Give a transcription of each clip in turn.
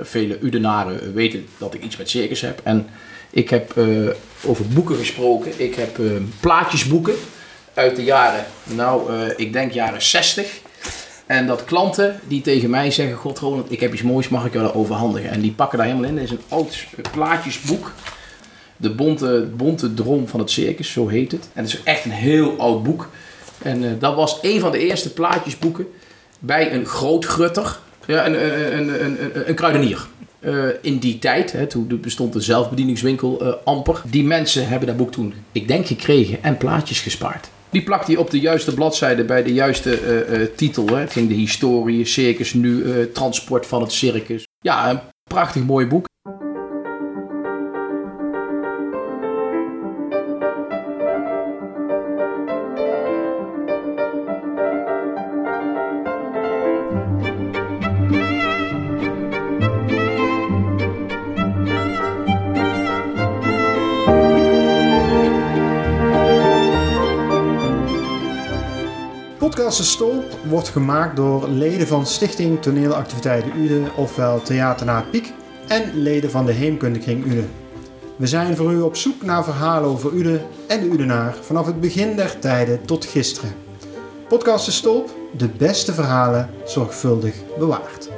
vele Udenaren weten dat ik iets met circus heb. En ik heb eh, over boeken gesproken. Ik heb uh, plaatjesboeken uit de jaren, nou, uh, ik denk jaren 60. En dat klanten die tegen mij zeggen: God, Ronald, ik heb iets moois, mag ik jou dat overhandigen? En die pakken daar helemaal in. Het is een oud plaatjesboek. De bonte, bonte drom van het circus, zo heet het. En het is echt een heel oud boek. En dat was een van de eerste plaatjesboeken bij een grootgrutter. Ja, een, een, een, een, een kruidenier. In die tijd, hè, toen bestond de zelfbedieningswinkel amper. Die mensen hebben dat boek toen, ik denk, gekregen en plaatjes gespaard. Die plakt hij op de juiste bladzijde bij de juiste titel. Hè. Het ging de historie, circus nu, transport van het circus. Ja, een prachtig mooi boek. De Stolp wordt gemaakt door leden van Stichting Toneelactiviteiten Ude, ofwel Theater na Piek, en leden van de Heemkundekring Ude. We zijn voor u op zoek naar verhalen over Ude en de Udenaar vanaf het begin der tijden tot gisteren. Podcast De Stolp, de beste verhalen zorgvuldig bewaard.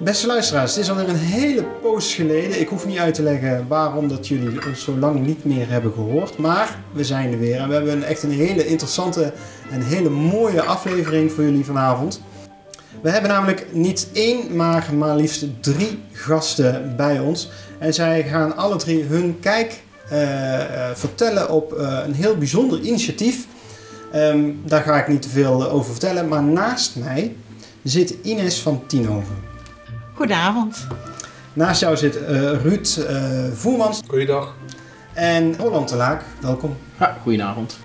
Beste luisteraars, het is alweer een hele poos geleden. Ik hoef niet uit te leggen waarom dat jullie ons zo lang niet meer hebben gehoord. Maar we zijn er weer en we hebben een, echt een hele interessante en hele mooie aflevering voor jullie vanavond. We hebben namelijk niet één, maar maar liefst drie gasten bij ons. En zij gaan alle drie hun kijk uh, uh, vertellen op uh, een heel bijzonder initiatief. Um, daar ga ik niet te veel over vertellen. Maar naast mij zit Ines van Tienhoven. Goedenavond. Naast jou zit uh, Ruud uh, Voermans. Goeiedag. En Roland de Laak. Welkom. Ja, goedenavond.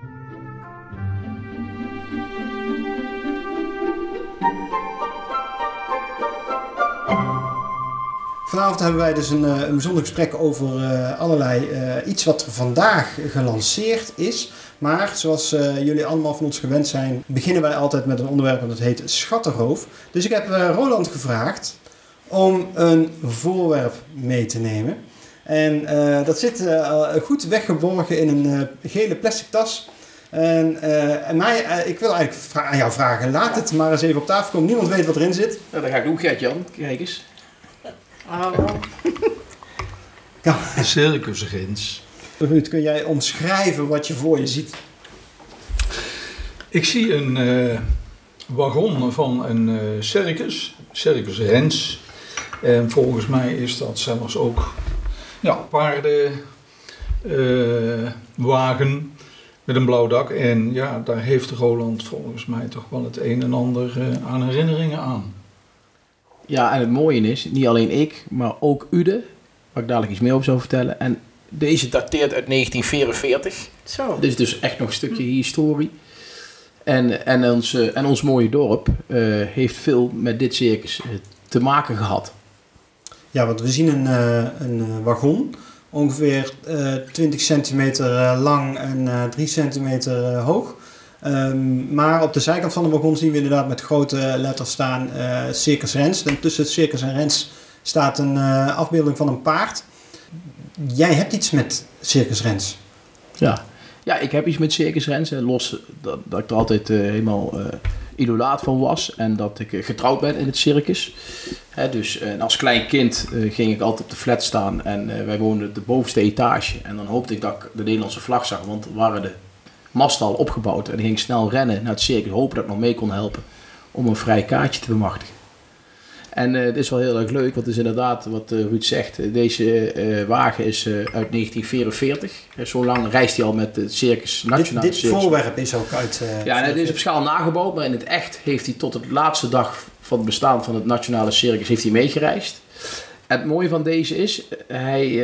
Vanavond hebben wij dus een, een bijzonder gesprek over uh, allerlei iets wat er vandaag gelanceerd is. Maar zoals uh, jullie allemaal van ons gewend zijn, beginnen wij altijd met een onderwerp dat heet schattenroof. Dus ik heb uh, Roland gevraagd om een voorwerp mee te nemen. En uh, dat zit goed weggeborgen in een gele plastic tas. En, en mij, ik wil eigenlijk aan jou vragen, laat het maar eens even op tafel komen. Niemand weet wat erin zit. Ja, dan ga ik doen, Gert-Jan. Kijk eens. Oh. ja. Circusrins. Ruud, kun jij omschrijven wat je voor je ziet? Ik zie een uh, wagon van een uh, circus, Circus Rens. En volgens mij is dat zelfs ook ja, paardenwagen uh, met een blauw dak. En ja, daar heeft Roland volgens mij toch wel het een en ander aan herinneringen aan. Ja, en het mooie is, niet alleen ik, maar ook Ude, waar ik dadelijk iets meer over zou vertellen. En deze dateert uit 1944. Zo. Dit is dus echt nog een stukje historie. En, en, ons, en ons mooie dorp uh, heeft veel met dit circus uh, te maken gehad. Ja, want we zien een, uh, een wagon, ongeveer 20 centimeter lang en 3 centimeter hoog. Um, maar op de zijkant van de wagon zien we inderdaad met grote letters staan Circus Rens. En tussen Circus en Rens staat een afbeelding van een paard. Jij hebt iets met Circus Rens. Ja, ja ik heb iets met Circus Rens. Los dat, dat ik er altijd helemaal idolaat van was. En dat ik uh, getrouwd ben in het circus. Dus als klein kind ging ik altijd op de flat staan. En wij woonden de bovenste etage. En dan hoopte ik dat ik de Nederlandse vlag zag. Want er waren de masten al opgebouwd. En ik ging snel rennen naar het circus. Hopen dat ik nog mee kon helpen om een vrij kaartje te bemachtigen. En uh, het is wel heel erg leuk, want het is inderdaad wat uh, Ruud zegt. Deze uh, wagen is uit 1944. zo lang reist hij al met het Circus Nationaal Dit, dit circus. voorwerp is ook uit... ja, en het is op schaal nagebouwd, maar in het echt heeft hij tot het laatste dag van het bestaan van het Nationale Circus heeft hij meegereisd. En het mooie van deze is, hij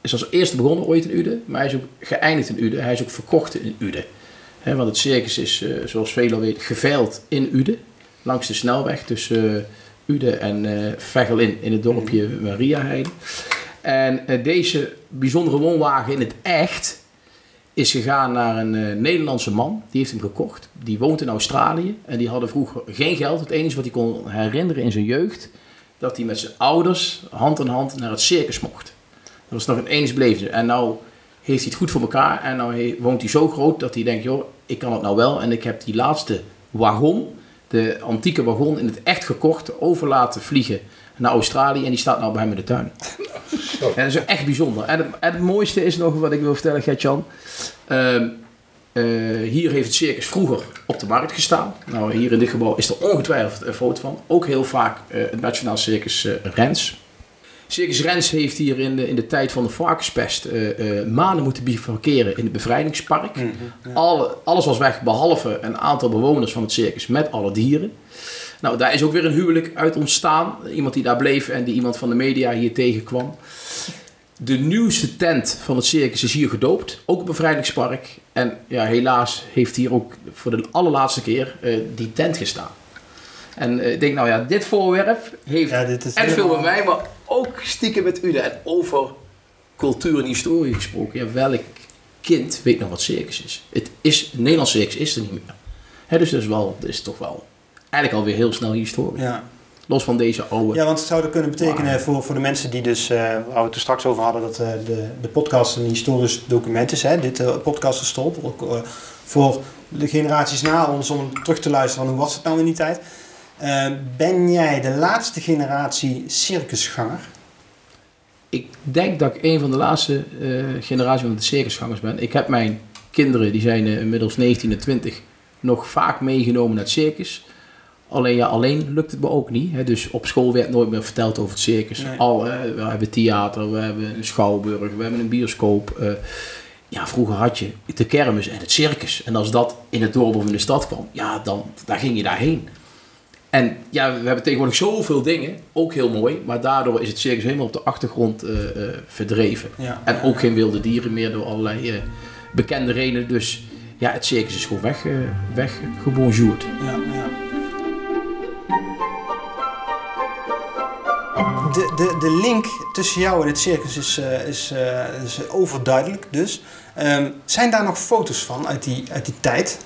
is als eerste begonnen ooit in Uden, maar hij is ook geëindigd in Uden. Hij is ook verkocht in Uden. He, want het circus is, zoals velen weten, geveild in Uden, langs de snelweg tussen... Ude en uh, Veghel in, in het dorpje Mariaheide. En uh, deze bijzondere woonwagen in het echt is gegaan naar een uh, Nederlandse man. Die heeft hem gekocht. Die woont in Australië. En die hadden vroeger geen geld. Het enige wat hij kon herinneren in zijn jeugd... dat hij met zijn ouders hand in hand naar het circus mocht. Dat was nog een eens beleven. En nou heeft hij het goed voor elkaar. En nou woont hij zo groot dat hij denkt, joh, ik kan het nou wel. En ik heb die laatste wagon, de antieke wagon, in het echt gekocht, over laten vliegen naar Australië. En die staat nou bij hem in de tuin. En dat is echt bijzonder. En het, en het mooiste is nog wat ik wil vertellen, Gert-Jan. Eh, hier heeft het circus vroeger op de markt gestaan. Nou, hier in dit gebouw is er ongetwijfeld een foto van. Ook heel vaak eh, het Nationaal Circus eh, Rens. Circus Rens heeft hier in de, in de tijd van de varkenspest eh, eh, maanden moeten bivakeren in het bevrijdingspark. Alle, alles was weg, behalve een aantal bewoners van het circus met alle dieren. Nou, daar is ook weer een huwelijk uit ontstaan. Iemand die daar bleef en die iemand van de media hier tegenkwam. De nieuwste tent van het circus is hier gedoopt, ook op Bevrijdingspark. En ja, helaas heeft hier ook voor de allerlaatste keer eh, die tent gestaan. En ik denk, nou ja, dit voorwerp heeft Ja, dit is en veel helemaal- mij, maar ook stiekem met u. En over cultuur en historie gesproken. Ja, welk kind weet nog wat circus is? Het is, Nederlands circus is er niet meer. Dus dat is, wel, dat is toch wel eigenlijk alweer heel snel historie. Ja. Los van deze oude... ja, want het zou dat kunnen betekenen voor, voor de mensen die dus, eh, waar we het er straks over hadden, dat eh, de, de podcast een historisch document is. Hè? Dit uh, podcast is stop. Ook, voor de generaties na ons om terug te luisteren van hoe was het nou in die tijd. Eh, ben jij de laatste generatie circusganger? Ik denk dat ik een van de laatste eh generaties van de circusgangers ben. Ik heb mijn kinderen, die zijn eh, inmiddels 19 en 20, nog vaak meegenomen naar het circus. Alleen ja, alleen lukt het me ook niet. Hè. Dus op school werd nooit meer verteld over het circus. Nee. Al, eh, we hebben theater, we hebben een schouwburg, we hebben een bioscoop. ja, vroeger had je de kermis en het circus. En als dat in het dorp of in de stad kwam, ja, dan daar ging je daarheen. En ja, we hebben tegenwoordig zoveel dingen, ook heel mooi, maar daardoor is het circus helemaal op de achtergrond eh, eh, verdreven. Ja. En ook geen wilde dieren meer door allerlei eh, bekende redenen. Dus ja, het circus is gewoon weg, eh weggebonjourd. Ja, ja. De, de, de link tussen jou en het circus is, eh, is, eh, is overduidelijk dus. Ehm, zijn daar nog foto's van uit die, uit die tijd?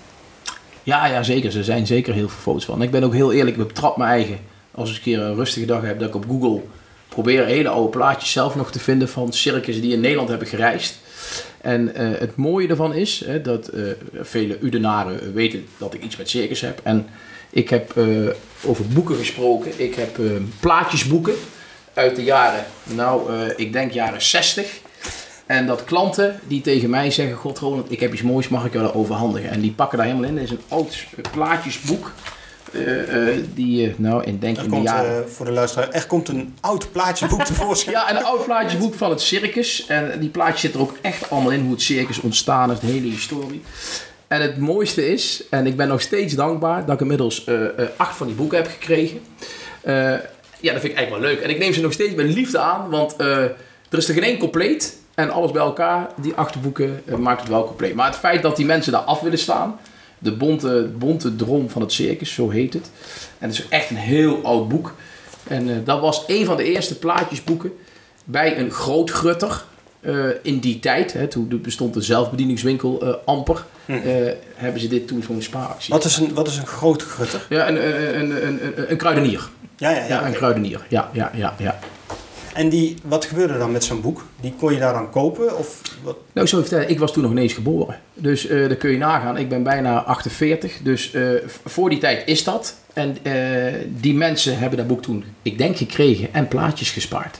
Ja, ja, zeker. Er zijn zeker heel veel foto's van. Ik ben ook heel eerlijk, ik betrap mijn eigen. Als ik een keer een rustige dag heb, dat ik op Google probeer hele oude plaatjes zelf nog te vinden van circussen die in Nederland hebben gereisd. En eh, het mooie ervan is hè, dat eh, vele Udenaren weten dat ik iets met circus heb. En ik heb eh, over boeken gesproken. Ik heb plaatjesboeken uit de jaren, nou, ik denk jaren 60. En dat klanten die tegen mij zeggen: God, Roland, ik heb iets moois, mag ik jou dat overhandigen? En die pakken daar helemaal in. Dat is een oud eh, plaatjesboek. eh, eh, die, nou, in denk Er in de komt, jaren. voor de luisteraar, er komt een oud plaatjeboek tevoorschijn. Ja, en een oud plaatjesboek van het circus. En die plaatjes zitten er ook echt allemaal in hoe het circus ontstaan is, de hele historie. En het mooiste is, en ik ben nog steeds dankbaar dat ik inmiddels acht van die boeken heb gekregen. Ja, dat vind ik eigenlijk wel leuk. En ik neem ze nog steeds met liefde aan, want er is er geen één compleet. En alles bij elkaar, die acht boeken, eh, maakt het wel compleet. Maar het feit dat die mensen daar af willen staan, de bonte, bonte drom van het circus, zo heet het. En het is echt een heel oud boek. En eh, dat was een van de eerste plaatjesboeken bij een groot grutter eh, in die tijd. Hè, toen bestond de zelfbedieningswinkel amper. eh, hebben ze dit toen zo'n spaaractie. Wat is een, wat is een groot grutter? Ja, een, een, een, een, een, een kruidenier. Ja, ja, ja. Ja, een kruidenier. Ja, ja, ja, ja. En die, wat gebeurde dan met zo'n boek? Die kon je daar dan kopen? Of wat? Nou, je vertellen, ik was toen nog niet eens geboren. Dus eh daar kun je nagaan. Ik ben bijna 48. Dus eh, voor die tijd is dat. En eh, die mensen hebben dat boek toen, ik denk, gekregen en plaatjes gespaard.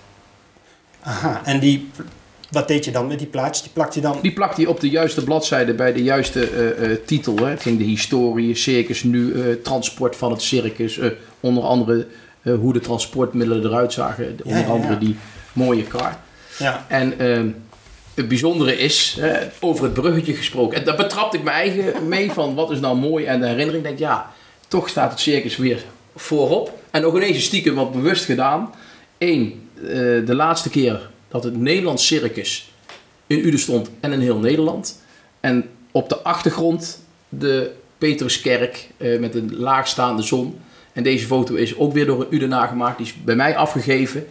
Aha, en die, wat deed je dan met die plaatjes? Die plakte je dan... Die plakt hij op de juiste bladzijde bij de juiste titel. Hè. Het ging de historie, circus nu, eh, transport van het circus. onder andere hoe de transportmiddelen eruit zagen. Onder andere die mooie kar. Ja, En ehm, het bijzondere is, eh, over het bruggetje gesproken. En daar betrapte ik mijn eigen mee van wat is nou mooi. En de herinnering denk ik, ja, toch staat het circus weer voorop. En nog ineens een stiekem wat bewust gedaan. Eén, eh, de laatste keer dat het Nederlands circus in Uden stond en in heel Nederland. En op de achtergrond de Petruskerk eh, met een laagstaande zon. En deze foto is ook weer door een Udenaar gemaakt. Die is bij mij afgegeven.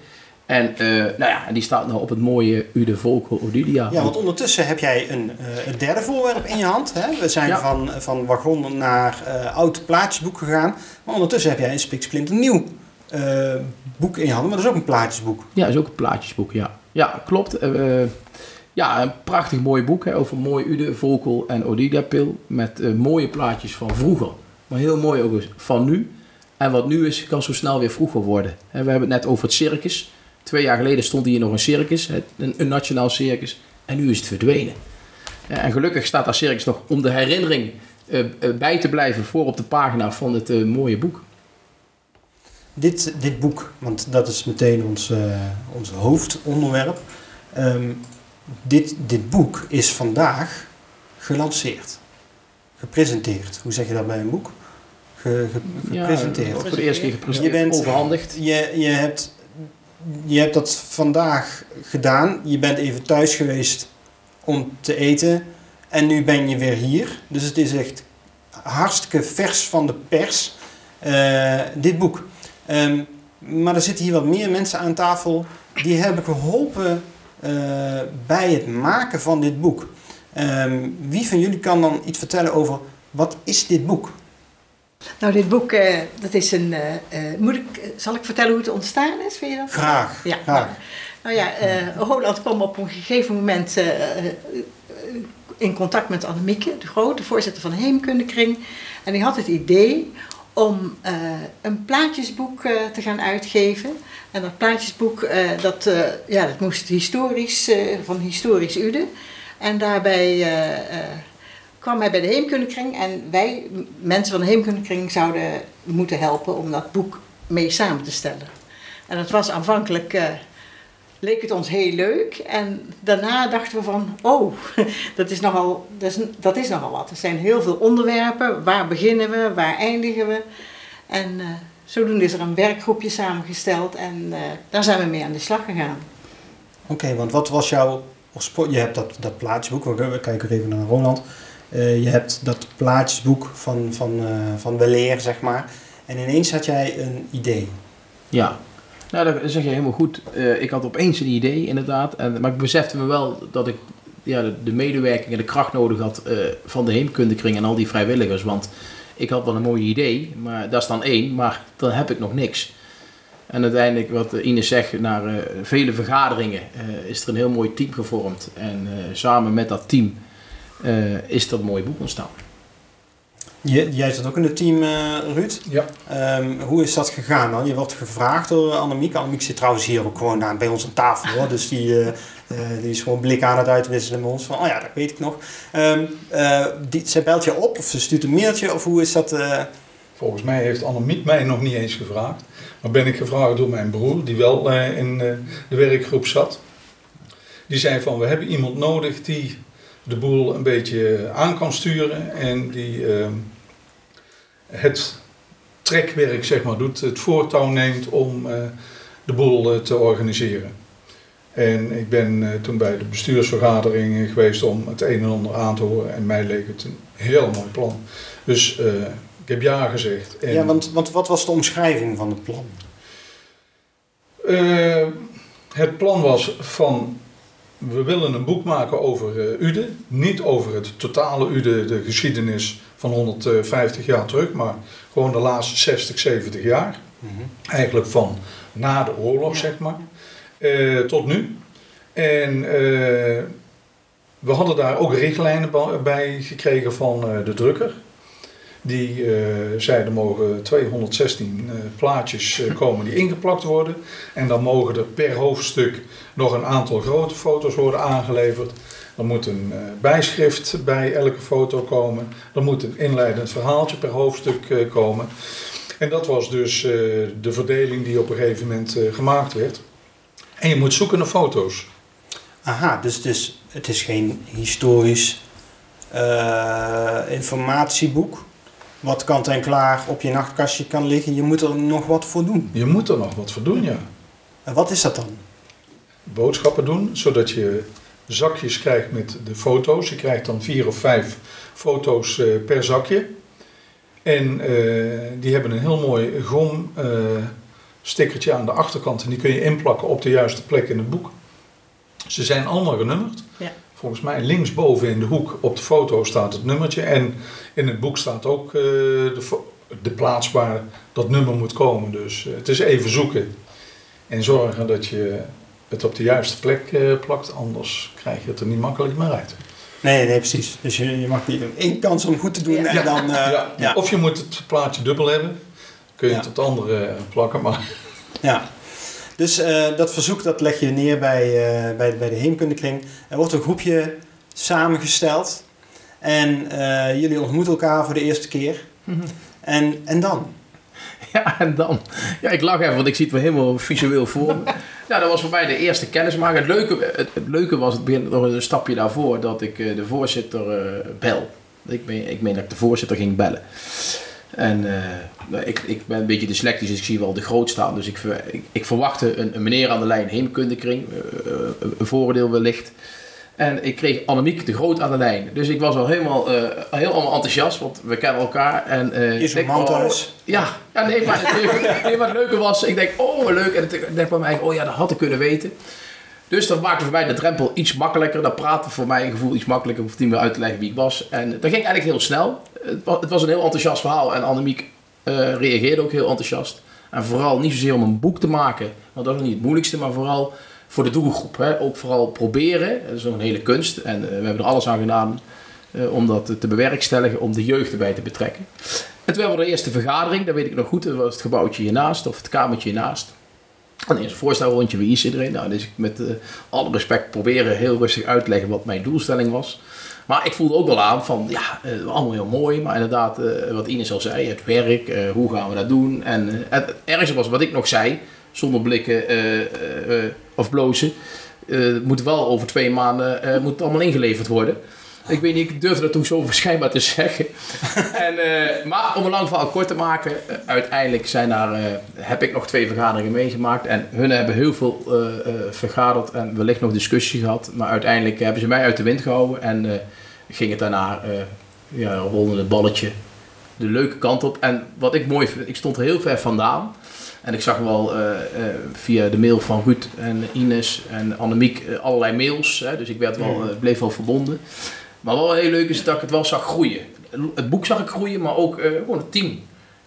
En, eh, nou ja, die staat nou op het mooie Ude Volkel Odilia. ja, want ondertussen heb jij een, eh, een derde voorwerp in je hand. Hè? We zijn Ja. van, van wagon naar eh, oud plaatjesboek gegaan. Maar ondertussen heb jij een spiksplinter nieuw boek in je handen, maar dat is ook een plaatjesboek. Ja, is ook een plaatjesboek, ja. Ja, klopt. Ja, een prachtig mooi boek hè, over mooi Ude, Vokel en Odidapil. Met eh, mooie plaatjes van vroeger. Maar heel mooi ook eens van nu. En wat nu is, kan zo snel weer vroeger worden. We hebben het net over het circus. Twee jaar geleden stond hier nog een circus, een, nationaal circus. En nu is het verdwenen. En gelukkig staat dat circus nog om de herinnering eh, eh, bij te blijven voor op de pagina van het eh, mooie boek. Dit, dit boek, want dat is meteen ons, ons hoofdonderwerp. Ehm, dit, dit boek is vandaag gelanceerd. Gepresenteerd. Hoe zeg je dat bij een boek? Ge, ge- Ja, gepresenteerd. voor de eerste keer gepresenteerd, Je bent- overhandigd. Je, je, hebt, je hebt dat vandaag gedaan. Je bent even thuis geweest om te eten. En nu ben je weer hier. Dus het is echt hartstikke vers van de pers. eh, dit boek. Ehm, maar er zitten hier wat meer mensen aan tafel. Die hebben geholpen eh, bij het maken van dit boek. Ehm, wie van jullie kan dan iets vertellen over wat is dit boek? Nou, dit boek, eh, dat is een... eh, eh, moet ik, zal ik vertellen hoe het ontstaan is? Vind je dat? Graag. Ja, graag. Nou ja, Roland kwam op een gegeven moment in contact met Annemieke de Groot, de voorzitter van de Heemkundekring. En die had het idee om een plaatjesboek te gaan uitgeven. En dat plaatjesboek, dat, ja, dat moest historisch, van historisch Ude. En daarbij kwam hij bij de Heemkundekring. En wij, mensen van de Heemkundekring, zouden moeten helpen om dat boek mee samen te stellen. En dat was aanvankelijk... eh, leek het ons heel leuk. En daarna dachten we van, oh, dat is nogal, dat is, dat is nogal wat. Er zijn heel veel onderwerpen. Waar beginnen we? Waar eindigen we? En eh, zodoende is er een werkgroepje samengesteld en eh, daar zijn we mee aan de slag gegaan. Oké, want wat was jouw? Je hebt dat, dat plaatjesboek, we we kijken even naar Roland. Eh, je hebt dat plaatjesboek van, van, eh van Weleer, zeg maar. En ineens had jij een idee. Ja, nou dat zeg je helemaal goed. Eh, ik had opeens een idee inderdaad. En, maar ik besefte me wel dat ik ja, de, de medewerking en de kracht nodig had van de heemkundekring en al die vrijwilligers. Want ik had wel een mooi idee, maar dat is dan één, maar dan heb ik nog niks. En uiteindelijk, wat Ines zegt, na vele vergaderingen is er een heel mooi team gevormd. En samen met dat team eh, is dat mooie boek ontstaan. Je, jij zat ook in het team, eh, Ruud. Ja. Ehm, hoe is dat gegaan dan? Je wordt gevraagd door Annemiek. Annemiek zit trouwens hier ook gewoon aan, bij ons aan tafel. Hoor. Dus die, eh, eh, die is gewoon blik aan het uitwisselen met ons. Van, oh ja, dat weet ik nog. Ehm eh, die, zij belt je op of ze stuurt een mailtje? Of hoe is dat? eh? Volgens mij heeft Annemiek mij nog niet eens gevraagd. Maar ben ik gevraagd door mijn broer, die wel eh, in eh, de werkgroep zat. Die zei van, we hebben iemand nodig die de boel een beetje aan kan sturen. En die eh, het trekwerk, zeg maar, doet. Het voortouw neemt om eh, de boel eh, te organiseren. En ik ben eh, toen bij de bestuursvergadering geweest om het een en ander aan te horen. En mij leek het een heel mooi plan. Dus ik heb ja gezegd. En, Ja, want, want wat was de omschrijving van het plan? het plan was van, we willen een boek maken over eh, Ude. Niet over het totale Ude, de geschiedenis van 150 jaar terug, maar gewoon de laatste 60, 70 jaar. Eigenlijk van na de oorlog, Ja. zeg maar, eh, tot nu. En eh, we hadden daar ook richtlijnen bij gekregen van eh, de drukker. Die eh zeiden mogen 216 eh, plaatjes eh, komen die ingeplakt worden. En dan mogen er per hoofdstuk nog een aantal grote foto's worden aangeleverd. Er moet een bijschrift bij elke foto komen. Er moet een inleidend verhaaltje per hoofdstuk komen. En dat was dus de verdeling die op een gegeven moment gemaakt werd. En je moet zoeken naar foto's. Aha, dus, dus het is geen historisch informatieboek. Wat kant en klaar op je nachtkastje kan liggen. Je moet er nog wat voor doen. Je moet er nog wat voor doen, ja. En wat is dat dan? Boodschappen doen, zodat je zakjes krijgt met de foto's. Je krijgt dan vier of vijf foto's eh, per zakje. En eh, die hebben een heel mooi gom eh, stickertje aan de achterkant. En die kun je inplakken op de juiste plek in het boek. Ze zijn allemaal genummerd. Ja. Volgens mij linksboven in de hoek op de foto staat het nummertje. En in het boek staat ook eh, de de plaats waar dat nummer moet komen. Dus eh, het is even zoeken en zorgen dat je het op de juiste plek eh, plakt, anders krijg je het er niet makkelijk meer uit. Nee, nee, precies. Dus je, je mag niet één kans om goed te doen Ja. en dan... eh, ja. ja. Of je moet het plaatje dubbel hebben, kun je Ja. het op het andere plakken, maar Ja. Dus eh, dat verzoek dat leg je neer bij, eh, bij, bij de Heemkundekring. Er wordt een groepje samengesteld. En eh, jullie ontmoeten elkaar voor de eerste keer. En, en dan? Ja, en dan. Ja, ik lach even, want ik zie het me helemaal visueel voor me. Ja, dat was voor mij de eerste kennismaking. Het leuke, het, het leuke was, het begin nog een stapje daarvoor, dat ik de voorzitter bel. Ik meen, ik meen dat ik de voorzitter ging bellen. En eh, nou, ik, ik ben een beetje dyslectisch, dus ik zie wel de groot staan. Dus ik, ik, ik verwachtte een, een meneer aan de lijn, heemkundekring, eh, eh, een voordeel wellicht. En ik kreeg Annemiek de Groot aan de lijn. Dus ik was al helemaal, heel allemaal enthousiast, want we kennen elkaar. En, eh, Is een man oh, thuis. ja, ja nee, maar het, leuke, nee, maar het leuke was, ik denk, oh wat leuk. En ik denk bij mij, oh ja, dat had ik kunnen weten. Dus dat maakte voor mij de drempel iets makkelijker. Dat praatte voor mij gevoel iets makkelijker. Ik hoefde niet meer uit te leggen wie ik was. En dat ging eigenlijk heel snel. Het was, een heel enthousiast verhaal. En Annemiek eh, reageerde ook heel enthousiast. En vooral niet zozeer om een boek te maken. Want dat is niet het moeilijkste. Maar vooral voor de doelgroep. Hè. Ook vooral proberen. Dat is nog een hele kunst. En eh, we hebben er alles aan gedaan eh, om dat te bewerkstelligen. Om de jeugd erbij te betrekken. En toen hebben we de eerste vergadering. Dat weet ik nog goed. Dat was het gebouwtje hiernaast. Of het kamertje hiernaast. En eerst een voorstelrondje, wie is iedereen? Nou, dus ik met alle respect proberen heel rustig uit te leggen wat mijn doelstelling was. Maar ik voelde ook wel aan van, ja, eh, allemaal heel mooi. Maar inderdaad, eh, wat Ines al zei, het werk, eh, hoe gaan we dat doen? En het ergste was wat ik nog zei, zonder blikken of blozen. het moet wel over twee maanden moet allemaal ingeleverd worden. Ik weet niet, ik durfde dat toen zo verschijnbaar te zeggen. en, maar om een lang verhaal kort te maken, uiteindelijk zijn daar, heb ik nog twee vergaderingen meegemaakt. En hun hebben heel veel vergaderd en wellicht nog discussie gehad. Maar uiteindelijk hebben ze mij uit de wind gehouden en ging het daarna, eh ja, rolde het balletje de leuke kant op. En wat ik mooi vind, ik stond er heel ver vandaan. En ik zag wel eh, eh, via de mail van Ruud en Ines en Annemiek allerlei mails. Hè, dus ik werd wel, bleef wel verbonden. Maar wat wel heel leuk is dat ik het wel zag groeien. Het boek zag ik groeien, maar ook gewoon het team.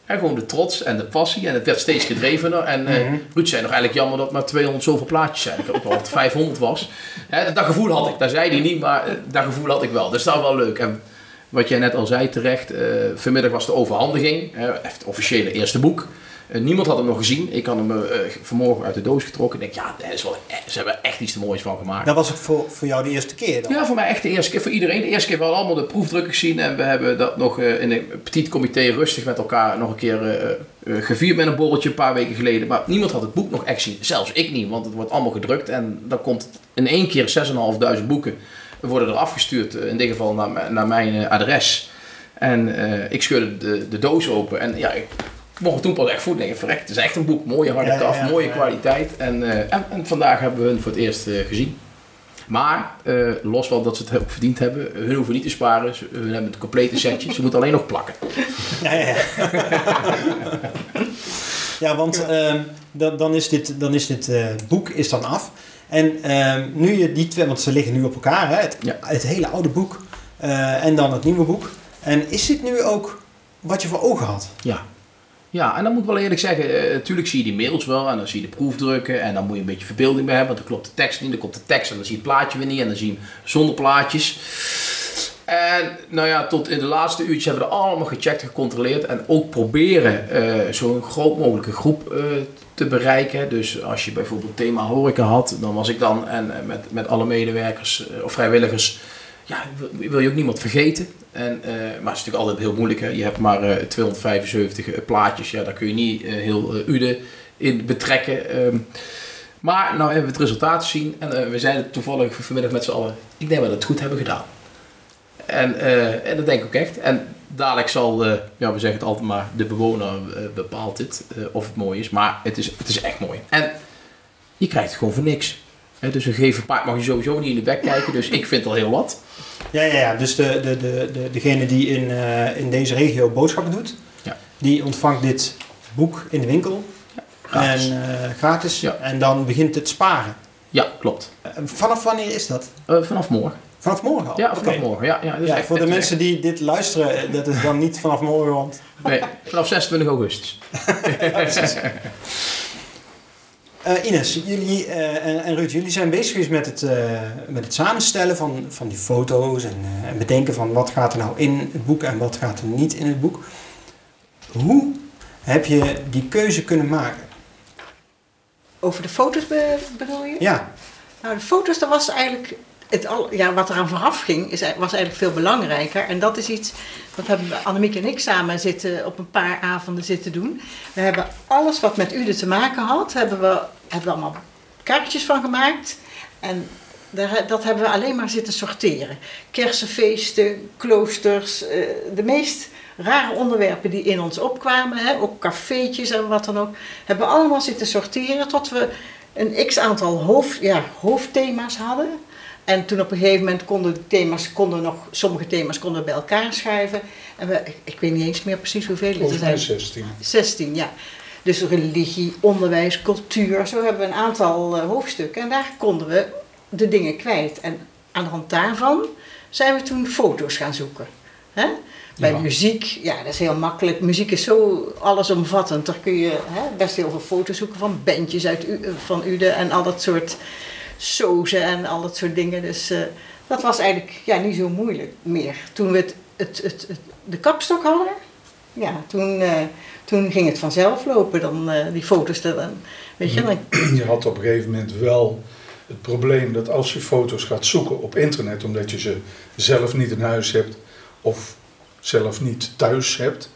Hè, gewoon de trots en de passie. En het werd steeds gedrevener. En Mhm. Ruud zei nog eigenlijk jammer dat maar 200 zoveel plaatjes zijn. Ik had ook het 500 was. Hè, dat gevoel had ik. Dat zei hij niet, maar eh, dat gevoel had ik wel. Dus dat was wel leuk. En wat jij net al zei terecht. eh, vanmiddag was de overhandiging. het officiële eerste boek. Eh, niemand had hem nog gezien. Ik had hem eh, vanmorgen uit de doos getrokken. Ik denk, ja, dat is wel, eh, ze hebben er echt iets te moois van gemaakt. Dat was voor, voor jou de eerste keer dan? Ja, voor mij echt de eerste keer. Voor iedereen. De eerste keer wel allemaal de proefdrukken gezien. En we hebben dat nog eh, in een petit comité rustig met elkaar nog een keer eh, eh, gevierd met een borreltje een paar weken geleden. Maar niemand had het boek nog echt zien. Zelfs ik niet, want het wordt allemaal gedrukt. En dan komt in één keer 6.500 boeken worden er afgestuurd. eh, In dit geval naar, mijn- naar mijn eh, adres. En eh, ik scheurde de, de doos open. En ja, ik mocht toen pas echt voelen. Denk, verrek, het is echt een boek. Mooie harde Ja, kaf, ja, mooie kwaliteit. En, eh, en, en vandaag hebben we hun voor het eerst eh, gezien. Maar eh, los van dat ze het ook verdiend hebben, hun hoeven niet te sparen. Ze, hun hebben het complete setje. Ze moeten alleen nog plakken. Ja, ja, ja. ja want ehm, dan, dan is dit, dan is dit boek is dan af. En ehm, nu je die twee, want ze liggen nu op elkaar, hè? Het, het hele oude boek en dan het nieuwe boek. En is dit nu ook wat je voor ogen had? Ja. Ja, en dan moet ik wel eerlijk zeggen, eh, natuurlijk zie je die mails wel en dan zie je de proefdrukken en dan moet je een beetje verbeelding bij hebben, want dan klopt de tekst niet, dan komt de tekst en dan zie je het plaatje weer niet en dan zie je zonder plaatjes. En nou ja, tot in de laatste uurtjes hebben we er allemaal gecheckt, gecontroleerd en ook proberen eh, zo'n groot mogelijke groep eh, te bereiken. Dus als je bijvoorbeeld thema horeca had, dan was ik dan en eh, met, met alle medewerkers eh, of vrijwilligers ja, wil, je ook niemand vergeten. En, eh, maar het is natuurlijk altijd heel moeilijk. Hè? Je hebt maar eh, 275 plaatjes. Ja, daar kun je niet eh, heel eh, Ude in betrekken. Ehm, maar nou hebben we het resultaat gezien. En eh, we zeiden toevallig vanmiddag met z'n allen. Ik denk dat we het goed hebben gedaan. En, eh, en dat denk ik ook echt. En dadelijk zal, eh, ja, we zeggen het altijd maar, de bewoner eh, bepaalt dit. eh, of het mooi is. Maar het is, het is echt mooi. En je krijgt het gewoon voor niks. Dus een geven paard mag je sowieso niet in de bek kijken. Dus ik vind al heel wat. Ja, ja, ja. dus de, de, de, de, degene die in, eh, in deze regio boodschappen doet, Ja. die ontvangt dit boek in de winkel. Gratis. En eh, gratis. Ja. En dan begint het sparen. Ja, klopt. Eh, vanaf wanneer is dat? Vanaf morgen. Vanaf morgen al? Ja, vanaf morgen. Ja, ja, is Ja, echt- voor de echt- mensen die dit luisteren, dat is dan niet vanaf morgen, want... Nee, vanaf 26 augustus. Eh, Ines, jullie eh, en, en Ruud, jullie zijn bezig geweest met het, eh, met het samenstellen van, van die foto's en, en bedenken van wat gaat er nou in het boek en wat gaat er niet in het boek. Hoe heb je die keuze kunnen maken? Over de foto's be- bedoel je? Ja, Nou, de foto's, dat was eigenlijk het ja, wat eraan vooraf ging, is, was eigenlijk veel belangrijker. En dat is iets, wat hebben Annemiek en ik samen zitten, op een paar avonden zitten doen. We hebben alles wat met Ude te maken had, hebben we, hebben allemaal kaartjes van gemaakt. En daar, dat hebben we alleen maar zitten sorteren. Kersenfeesten, kloosters, eh, de meest rare onderwerpen die in ons opkwamen, hè, ook cafeetjes en wat dan ook, hebben we allemaal zitten sorteren tot we een x aantal hoofd, ja, hoofdthema's hadden. En toen op een gegeven moment konden de thema's, konden nog, sommige thema's konden bij elkaar schrijven. En we, ik, weet niet eens meer precies hoeveel het Volgens mij zijn. 16. 16, ja. Dus religie, onderwijs, cultuur, zo hebben we een aantal eh, hoofdstukken. En daar konden we de dingen kwijt. En aan de hand daarvan zijn we toen foto's gaan zoeken. Hè? Bij Ja. muziek, ja, dat is heel makkelijk. Muziek is zo allesomvattend. Daar kun je hè, best heel veel foto's zoeken van bandjes uit U, van Ude en al dat soort sozen en al dat soort dingen. Dus eh, dat was eigenlijk ja, niet zo moeilijk meer. Toen we het, het, het, het- de kapstok hadden, ja, toen, eh, toen ging het vanzelf lopen, dan eh, die foto's. te- Dan, weet je, dan, Je had op een gegeven moment wel het probleem dat als je foto's gaat zoeken op internet, omdat je ze zelf niet in huis hebt of zelf niet thuis hebt,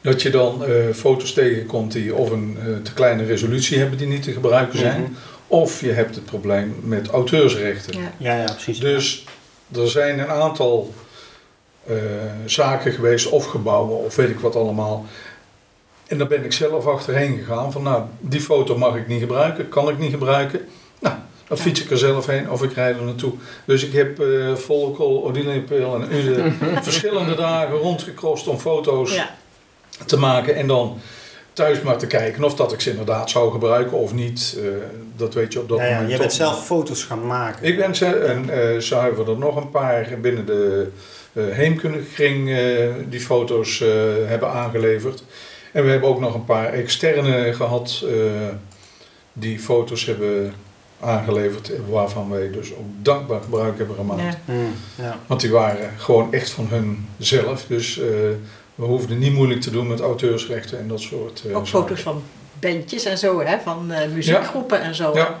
dat je dan eh, foto's tegenkomt die of een eh, te kleine resolutie hebben die niet te gebruiken zijn, Mhm. Of je hebt het probleem met auteursrechten. ja. ja, ja precies. Dus er zijn een aantal eh, zaken geweest, of gebouwen, of weet ik wat allemaal. En daar ben ik zelf achterheen gegaan van, nou, die foto mag ik niet gebruiken, kan ik niet gebruiken. Nou, dan fiets ik er zelf heen of ik rijd er naartoe. Dus ik heb eh Volkel, Odilipeel en Ude verschillende dagen rondgekrost om foto's ja. te maken en dan thuis maar te kijken of dat ik ze inderdaad zou gebruiken of niet. Eh, dat weet je op dat ja, ja, moment je bent zelf foto's gaan maken. ik ben ze, en eh zo hebben we er nog een paar binnen de eh eh, die foto's eh, hebben aangeleverd. En we hebben ook nog een paar externe gehad eh, die foto's hebben aangeleverd, waarvan wij dus ook dankbaar gebruik hebben gemaakt. ja. Hmm, ja. Want die waren gewoon echt van hun zelf. Dus eh, we hoefden niet moeilijk te doen met auteursrechten en dat soort eh, Ook foto's van bandjes en zo, hè, van eh, muziekgroepen en zo. Ja.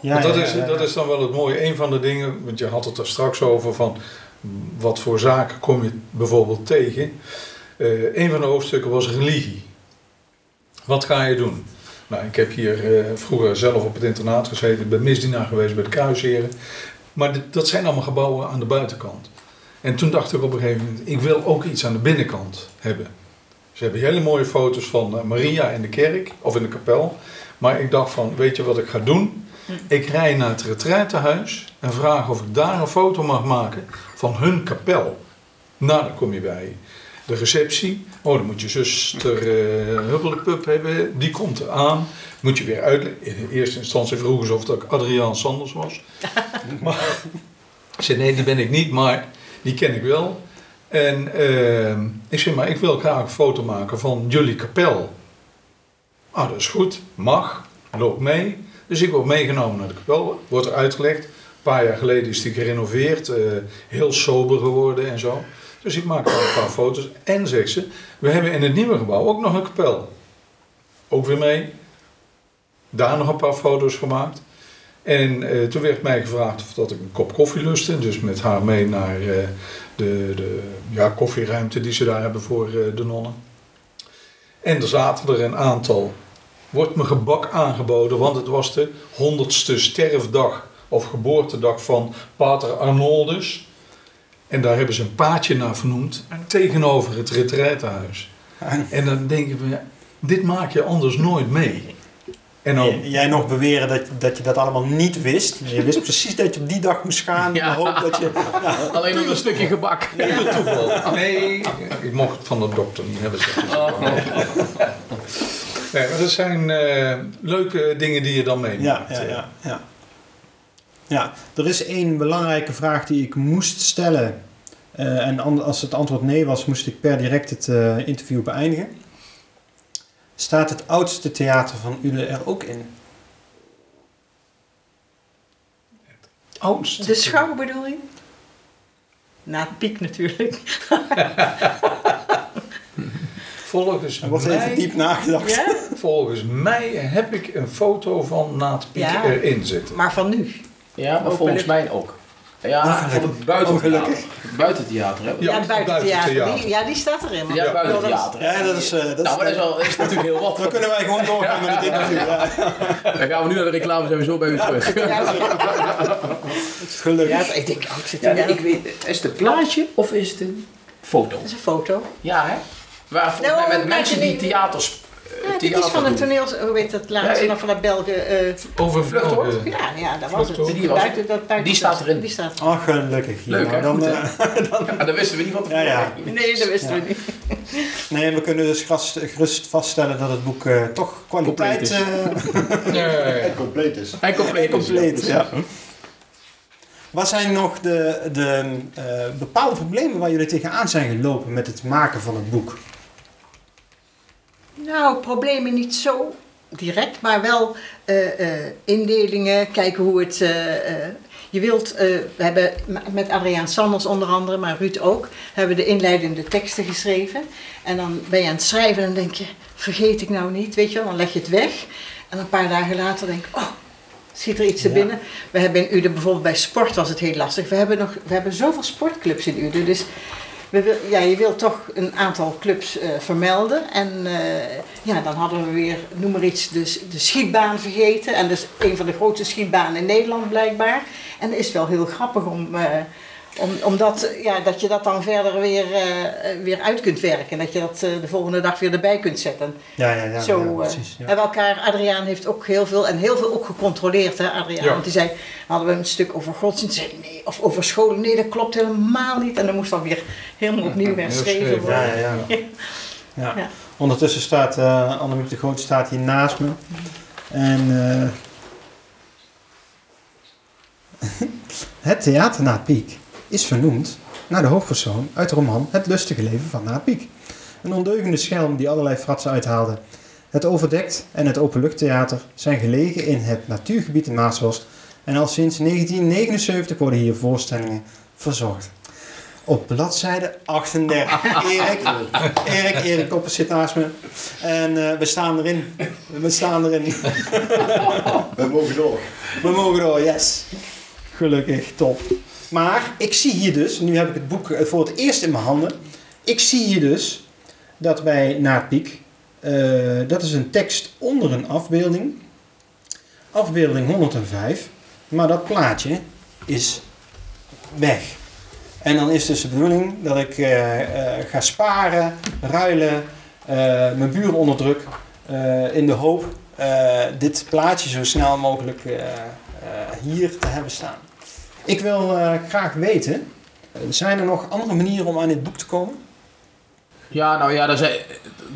Ja, Want dat, ja, is, ja, ja. dat is dan wel het mooie. Een van de dingen, want je had het er straks over van wat voor zaken kom je bijvoorbeeld tegen. Eh een van de hoofdstukken was religie. Wat ga je doen? Nou, ik heb hier eh, vroeger zelf op het internaat gezeten. Ik ben misdienaar geweest bij de Kruisheren. Maar dit- dat zijn allemaal gebouwen aan de buitenkant. En toen dacht ik op een gegeven moment, ik wil ook iets aan de binnenkant hebben. Ze hebben hele mooie foto's van eh, Maria in de kerk of in de kapel. Maar ik dacht van, weet je wat ik ga doen? Ik rij naar het retraitehuis en vraag of ik daar een foto mag maken van hun kapel. Nou, dan kom je bij de receptie. Oh, dan moet je zuster uh, hebben. Die komt eraan. Moet je weer uitleggen. In eerste instantie vroegen ze of dat ik Adriaan Sanders was. maar zei, nee, die ben ik niet, maar die ken ik wel. En eh, ik zei, maar ik wil graag een foto maken van jullie kapel. Ah, dat is goed. Mag. Loop mee. Dus ik word meegenomen naar de kapel. Wordt er uitgelegd. Een paar jaar geleden is die gerenoveerd. eh, heel sober geworden en zo. Dus ik maak daar een paar foto's. En zegt ze, we hebben in het nieuwe gebouw ook nog een kapel. Ook weer mee. Daar nog een paar foto's gemaakt. En eh, toen werd mij gevraagd of dat ik een kop koffie lustte. Dus met haar mee naar eh, de, de ja, koffieruimte die ze daar hebben voor eh, de nonnen. En er zaten er een aantal. Wordt me gebak aangeboden, want het was de honderdste sterfdag of geboortedag van Pater Arnoldus. En daar hebben ze een paadje naar vernoemd tegenover het retraitehuis. En dan denken we, dit maak je anders nooit mee. En dan, J- Jij nog beweren dat, dat je dat allemaal niet wist. Je wist precies dat je op die dag moest gaan. Ja. Ja. hoop dat je... Alleen nog een stukje gebak. Puur toeval. Nee, ik mocht het van de dokter niet hebben. maar. Oh. Nee, maar dat zijn eh, leuke dingen die je dan meeneemt. Ja, ja, ja. ja. Ja, er is één belangrijke vraag die ik moest stellen. Eh, en als het antwoord nee was, moest ik per direct het eh, interview beëindigen. Staat het oudste theater van Ule er ook in? Oudst. De schouw bedoel je? Na het piek natuurlijk. Volgens Er wordt even mij, diep nagedacht. Ja? volgens mij heb ik een foto van Naat Piek Ja. erin zitten. Maar van nu. Ja, maar volgens mij ook. Ja, Ah, van het buitentheater. Buitentheater, hè? Ja, Ja, het buiten buitentheater. theater. Die, ja, die staat erin. Ja, Ja, buitentheater. Ja, dat is, eh, dat is- nou, maar dat is, wel, dat is natuurlijk heel wat. Dan kunnen wij gewoon doorgaan met het interview. Ja, Dan gaan we nu naar de reclame, zijn we zo bij u terug. Gelukkig. ja, ik denk oudste Ja, theater. ik weet, is het een plaatje of is het een foto? Dat is een foto. Ja, hè? Waar volgens Nou, mij met mensen die theaters... Ja, dit theater is van een toneel, hoe heet dat laatste, Ja, ik- van dat Belgen. eh, Over Vluchthoort? Ja, ja, dat was het. Die was. Buiten- dat buiten- Die staat erin. Die staat Oh, gelukkig. Ja, Leuk, hè? dan, Goed, hè? eh, Ja, dat wisten we niet van tevoren. Ja, ja. Nee, dat wisten Ja. we niet. nee, we kunnen dus gerust, gerust vaststellen dat het boek eh, toch kwaliteit... Compleet is. eh, Nee. compleet is. En compleet. Compleet, ja. Wat zijn nog de, de eh, bepaalde problemen waar jullie tegenaan zijn gelopen met het maken van het boek? Nou, problemen niet zo direct, maar wel eh, eh, indelingen, kijken hoe het. eh, je wilt, we hebben met Adriaan Sanders onder andere, maar Ruud ook, hebben de inleidende teksten geschreven. En dan ben je aan het schrijven en dan denk je, vergeet ik nou niet, weet je wel, dan leg je het weg. En een paar dagen later denk ik, oh, schiet er iets te Ja. binnen. We hebben in Uden bijvoorbeeld bij sport was het heel lastig. We hebben, nog, we hebben zoveel sportclubs in Uden, dus we wil, ja, je wilt toch een aantal clubs eh, vermelden. En eh, ja, dan hadden we weer, noem maar iets, de, de schietbaan vergeten. En dat is een van de grootste schietbanen in Nederland blijkbaar. En dat is wel heel grappig om, eh, om, omdat, ja, dat je dat dan verder weer, eh, weer uit kunt werken. En dat je dat eh, de volgende dag weer erbij kunt zetten. Ja, ja, ja, Zo, ja, eh, precies. Ja. Hebben elkaar, Adriaan heeft ook heel veel, en heel veel ook gecontroleerd, hè, Adriaan. Ja. Want die zei, hadden we een stuk over godsdienst, nee, of over scholen, nee, dat klopt helemaal niet. En dan moest dan weer helemaal opnieuw herschreven worden. Ja, ja, ja. ja. Ja. Ondertussen staat eh Annemiek de Groot staat hier naast me. En eh, het theater Naat Piek is vernoemd naar de hoofdpersoon uit de roman Het lustige leven van Naat Piek. Een ondeugende schelm die allerlei fratsen uithaalde. Het overdekt en het openluchttheater zijn gelegen in het natuurgebied in Maashorst en al sinds 1979 worden hier voorstellingen verzorgd. Op bladzijde 38. Erik, Erik, Erik Koppers zit naast me. En eh, we staan erin. We staan erin. We mogen door. We mogen door, yes. Gelukkig, top. Maar ik zie hier dus, nu heb ik het boek eh, voor het eerst in mijn handen. Ik zie hier dus dat bij Naatpiek, eh dat is een tekst onder een afbeelding. Afbeelding 105. Maar dat plaatje is weg. En dan is dus de bedoeling dat ik eh, ga sparen, ruilen, mijn buren onderdruk. in de hoop dit plaatje zo snel mogelijk hier te hebben staan. Ik wil eh, graag weten, eh, zijn er nog andere manieren om aan dit boek te komen? Ja, nou ja, er zijn,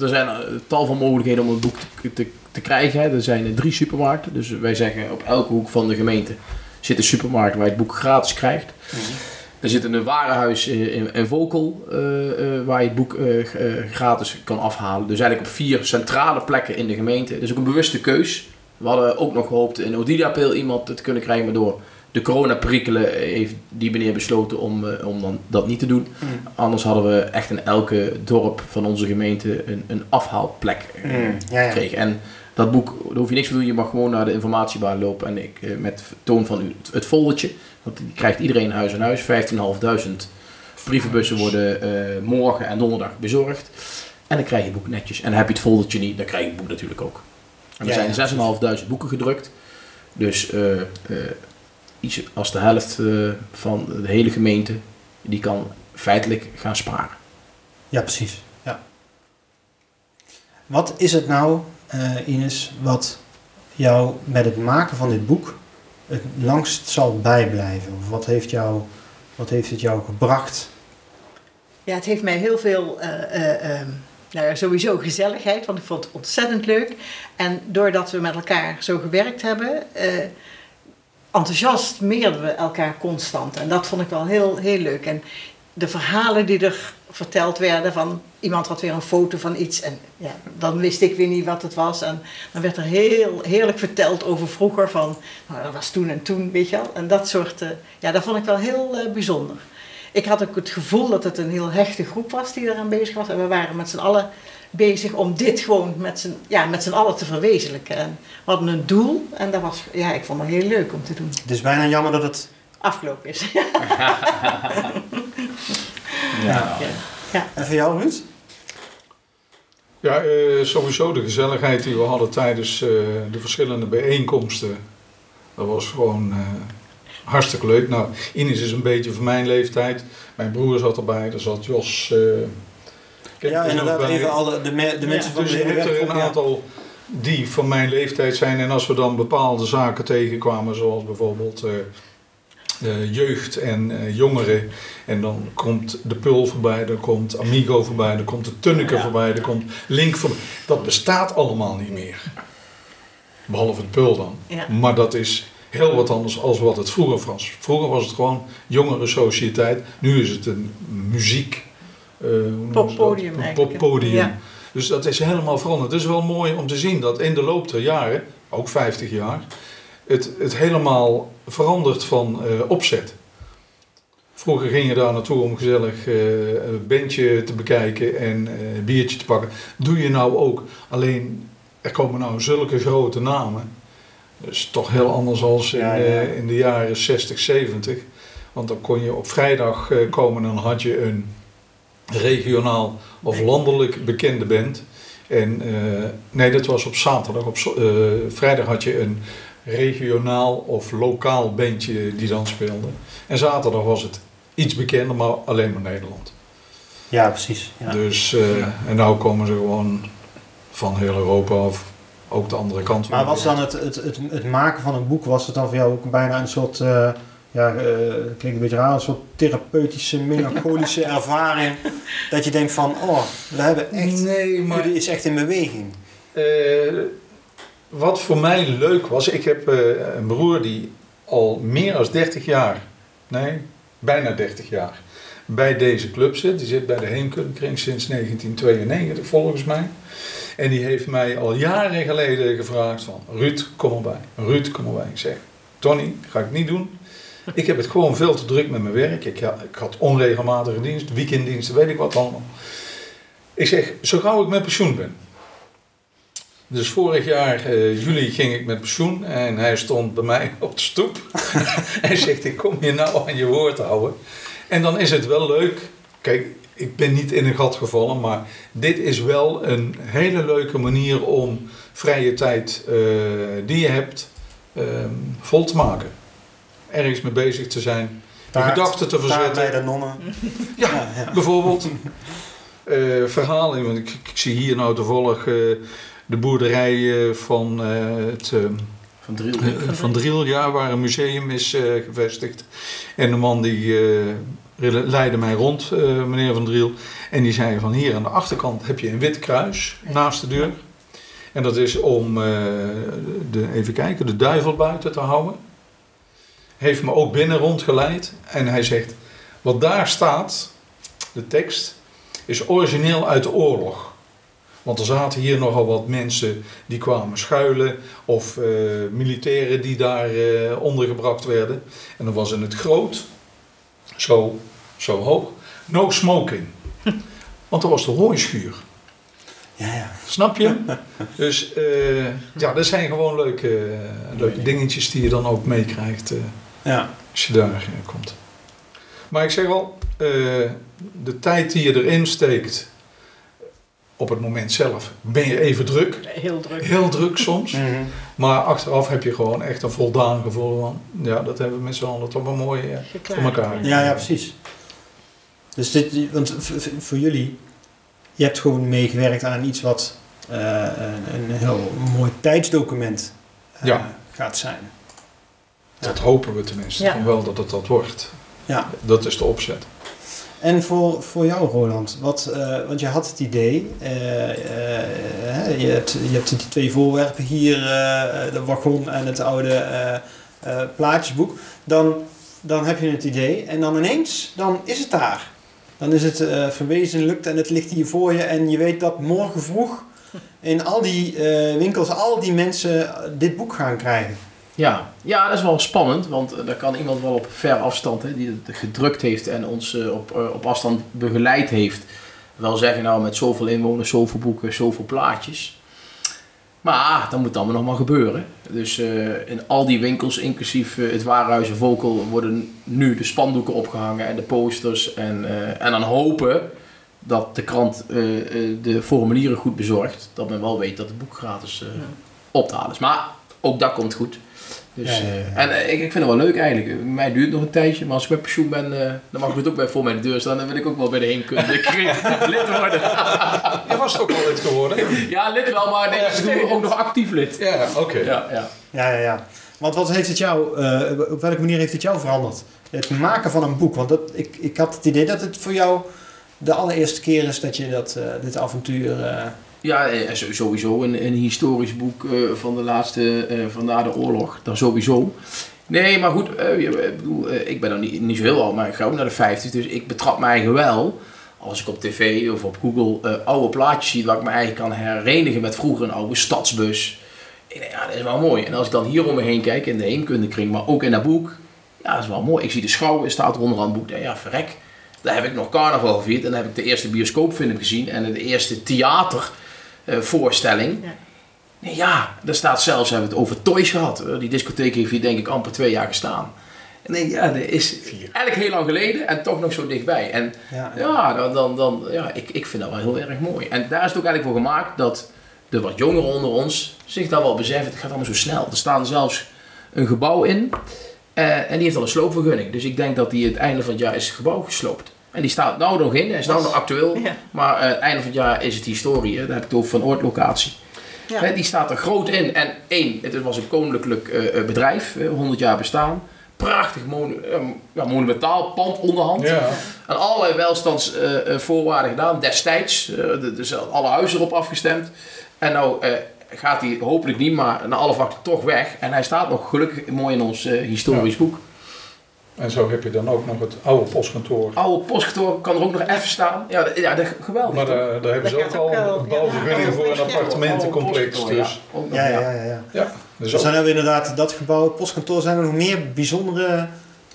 er zijn een tal van mogelijkheden om een boek te, te, te krijgen. hè. Er zijn drie supermarkten. Dus wij zeggen op elke hoek van de gemeente zit een supermarkt waar je het boek gratis krijgt. Er zit een warenhuis in, in eh, eh, waar je het boek eh, eh, gratis kan afhalen. Dus eigenlijk op vier centrale plekken in de gemeente. Dus ook een bewuste keus. We hadden ook nog gehoopt in Odiliapeel iemand te kunnen krijgen, maar door de coronaperikelen heeft die meneer besloten om, eh, om dan dat niet te doen. Anders hadden we echt in elke dorp van onze gemeente een, een afhaalplek eh, Ja, ja. gekregen. En dat boek, daar hoef je niks te doen. Je mag gewoon naar de informatiebaan lopen en ik, eh, met toon van u het foldertje. Want die krijgt iedereen huis aan huis. 15.500 brievenbussen worden morgen en donderdag bezorgd. En dan krijg je het boek netjes. En dan heb je het foldertje niet, dan krijg je het boek natuurlijk ook. En er Ja, zijn 6.500 boeken gedrukt. Dus iets als de helft eh, van de hele gemeente, die kan feitelijk gaan sparen. Ja, precies. Ja. Wat is het nou, eh, Ines, wat jou met het maken van dit boek het langst zal bijblijven? Of wat heeft, jou, wat heeft het jou gebracht? Ja, het heeft mij heel veel, eh, eh, ehm, nou ja, sowieso gezelligheid, want ik vond het ontzettend leuk. En doordat we met elkaar zo gewerkt hebben, eh, enthousiasmeerden we elkaar constant. En dat vond ik wel heel, heel leuk. En de verhalen die er verteld werden van iemand had weer een foto van iets en ja, dan wist ik weer niet wat het was. En dan werd er heel heerlijk verteld over vroeger van, nou dat was toen en toen, weet je wel. En dat soort, eh, ja, dat vond ik wel heel eh, bijzonder. Ik had ook het gevoel dat het een heel hechte groep was die eraan bezig was. En we waren met z'n allen bezig om dit gewoon met z'n ja, met allen te verwezenlijken. En we hadden een doel en dat was, ja, ik vond het heel leuk om te doen. Het is bijna jammer dat het... Afgelopen is. Ja. ja. En voor jou, Ruud? Ja, eh, sowieso de gezelligheid die we hadden tijdens eh, de verschillende bijeenkomsten. Dat was gewoon eh, hartstikke leuk. Nou, Ines is een beetje van mijn leeftijd. Mijn broer zat erbij, daar zat Jos. Ja, er inderdaad, bij. even alle, de, me- de mensen Ja, van Dus de je hebt er een aantal die van mijn leeftijd zijn. En als we dan bepaalde zaken tegenkwamen, zoals bijvoorbeeld eh, eh, jeugd en eh, jongeren. En dan komt de Pul voorbij, dan komt Amigo voorbij, dan komt de Tunneke voorbij, dan komt Link voorbij. Dat bestaat allemaal niet meer. Behalve het Pul dan. Ja. Maar dat is heel wat anders als wat het vroeger was. Vroeger was het gewoon jongere sociëteit. Nu is het een muziek... eh, dat? Poppodium eigenlijk. poppodium. Ja. Dus dat is helemaal veranderd. Het is wel mooi om te zien dat in de loop der jaren, ook 50 jaar, het, het helemaal verandert van eh, opzet. Vroeger ging je daar naartoe om gezellig eh, een bandje te bekijken en eh, een biertje te pakken. Doe je nou ook. Alleen er komen nou zulke grote namen. Dus toch heel anders als in, Ja, ja. eh, in de jaren 60, 70. Want dan kon je op vrijdag eh, komen en dan had je een regionaal of landelijk bekende band. En eh, nee, dat was op zaterdag. Op eh, vrijdag had je een regionaal of lokaal bandje die dan speelde. En zaterdag was het iets bekender, maar alleen maar Nederland. Ja, precies. Ja. Dus, eh, en nou komen ze gewoon van heel Europa of ook de andere kant Maar was dan het, het, het, het maken van een boek, was het dan voor jou ook bijna een soort, ja, eh, klinkt een beetje raar, een soort therapeutische, melancholische ervaring? Dat je denkt van, oh, we hebben echt, Nee, maar jullie is echt in beweging. Eh, wat voor mij leuk was, ik heb eh, een broer die al meer dan 30 jaar, nee, bijna 30 jaar, bij deze club zit. Die zit bij de Heemkundekring sinds 1992 volgens mij. En die heeft mij al jaren geleden gevraagd van, Ruud, kom erbij. Ruud, kom erbij. Ik zeg, Tony, ga ik niet doen. Ik heb het gewoon veel te druk met mijn werk. Ik, ik had onregelmatige dienst, weekenddiensten, weet ik wat allemaal. Ik zeg, zo gauw ik met pensioen ben. Dus vorig jaar, eh, juli, ging ik met pensioen en hij stond bij mij op de stoep. hij zegt, ik kom je nou aan je woord houden. En dan is het wel leuk. Kijk, ik ben niet in een gat gevallen, maar dit is wel een hele leuke manier om vrije tijd eh, die je hebt ehm, vol te maken. Ergens mee bezig te zijn, je Taart- gedachten te Taart bij verzetten. de nonnen. Ja, Ja, ja. bijvoorbeeld. Eh verhalen, want ik, ik zie hier nou toevallig eh, de boerderij eh, van eh, het... Van Driel. van Driel, ja, waar een museum is eh, gevestigd. En de man die eh, leidde mij rond, eh, meneer Van Driel. En die zei van hier aan de achterkant heb je een wit kruis naast de deur. En dat is om, eh, de, even kijken, de duivel buiten te houden. Heeft me ook binnen rondgeleid. En hij zegt, wat daar staat, de tekst, is origineel uit de oorlog. Want er zaten hier nogal wat mensen die kwamen schuilen of eh, militairen die daar eh, ondergebracht werden. En dan was in het groot, zo, zo hoog, no smoking. Want dat was de hooischuur. Ja, ja. Snap je? Dus eh, ja, dat zijn gewoon leuke, leuke dingetjes die je dan ook meekrijgt ja. als je daar komt. Maar ik zeg al, eh, de tijd die je erin steekt op het moment zelf, ben je even druk. Heel druk. Heel druk soms. Mhm. Maar achteraf heb je gewoon echt een voldaan gevoel van, ja, dat hebben we met z'n allen toch wel mooi eh, voor elkaar. Ja, ja, precies. Dus dit, want voor jullie, je hebt gewoon meegewerkt aan iets wat eh, een, een heel mooi tijdsdocument eh, Ja. gaat zijn. Dat hopen we tenminste. Ja. Van wel dat het dat wordt. Ja. Dat is de opzet. En voor, voor jou, Roland, wat, eh, want je had het idee, eh, eh, hè, je, hebt, je hebt die twee voorwerpen hier, eh, de wagon en het oude eh, eh, plaatjesboek, dan, dan heb je het idee en dan ineens, dan is het daar. Dan is het eh, verwezenlijkt en het ligt hier voor je en je weet dat morgen vroeg in al die eh, winkels al die mensen dit boek gaan krijgen. Ja. ja, dat is wel spannend, want eh, daar kan iemand wel op ver afstand, hè, die het gedrukt heeft en ons eh, op, eh, op afstand begeleid heeft, wel zeggen, nou met zoveel inwoners, zoveel boeken, zoveel plaatjes. Maar dat moet allemaal nog maar gebeuren. Dus in al die winkels, inclusief het Warenhuis en Vokel, worden nu de spandoeken opgehangen en de posters. En, en dan hopen dat de krant de formulieren goed bezorgt. Dat men wel weet dat het boek gratis eh, op te halen is. Maar ook dat komt goed. Dus, Ja, ja, ja. eh, en eh, ik, ik vind het wel leuk eigenlijk. Mij duurt het nog een tijdje, maar als ik met pensioen ben, eh, dan mag ik het ook bij voor mijn deur staan. Dan wil ik ook wel bij de heemkunde lid worden. Je was toch al lid geworden? Ja, lid wel, maar nee, ik doe ook nog actief lid. Ja, oké. Ja, ja. Ja, ja, ja. Want wat heeft het jou, eh, op welke manier heeft het jou veranderd? Het maken van een boek. Want dat, ik, ik had het idee dat het voor jou de allereerste keer is dat je dat, eh, dit avontuur... Ja, eh, sowieso een, een historisch boek eh, van de laatste, eh, van na de oorlog. Dat sowieso. Nee, maar goed, ik, bedoel, ik ben dan niet, niet zo heel oud, maar ik ga ook naar de 50. Dus ik betrap eigen wel, als ik op tv of op Google oude plaatjes zie, waar ik me eigenlijk kan herenigen met vroeger een oude stadsbus. Ja, dat is wel mooi. En als ik dan hier om me heen kijk, in de heemkundekring, maar ook in dat boek, ja, dat is wel mooi. Ik zie de schouwen, staat er onderaan het boek. Ja, verrek. Daar heb ik nog carnaval gevierd en dan heb ik de eerste bioscoopfilm gezien en de eerste theatervoorstelling. Ja. Nee, ja, daar staat zelfs, hebben we het over Toys gehad. Eh, Die discotheek heeft hier denk ik amper twee jaar gestaan. Ik, ja, dat is eigenlijk heel lang geleden en toch nog zo dichtbij. En ja, ja, dan, dan, dan, ja ik, ik vind dat wel heel erg mooi. En daar is het ook eigenlijk voor gemaakt dat de wat jongeren onder ons zich daar wel beseffen. Het gaat allemaal zo snel. Er staat zelfs een gebouw in eh, en die heeft al een sloopvergunning. Dus ik denk dat die het einde van het jaar is het gebouw gesloopt. En die staat nou nog in, hij is nou nog actueel. Ja. Maar eh, het einde van het jaar is het historie. Hè. Daar heb ik het over van. Ja. Hè, die staat er groot in. En één, het was een koninklijk eh, eh, bedrijf, eh, 100 jaar bestaan. Prachtig monu eh, ja, monumentaal pand onderhand. Ja. En allerlei welstandsvoorwaarden gedaan destijds. eh, de- dus alle huizen erop afgestemd. En nou eh, gaat hij hopelijk niet, maar na alle vakken toch weg. En hij staat nog gelukkig mooi in ons eh, historisch boek. En zo heb je dan ook nog het oude postkantoor. Oude postkantoor kan er ook nog even staan. Ja, dat- ja dat, geweldig. Maar daar, daar hebben ze ook al wel, een bouwvergunning ja, voor een appartementencomplex. Dus ja. Ja, ja. ja, ja, dus Dus hebben we inderdaad dat gebouw, het postkantoor, zijn er nog meer bijzondere...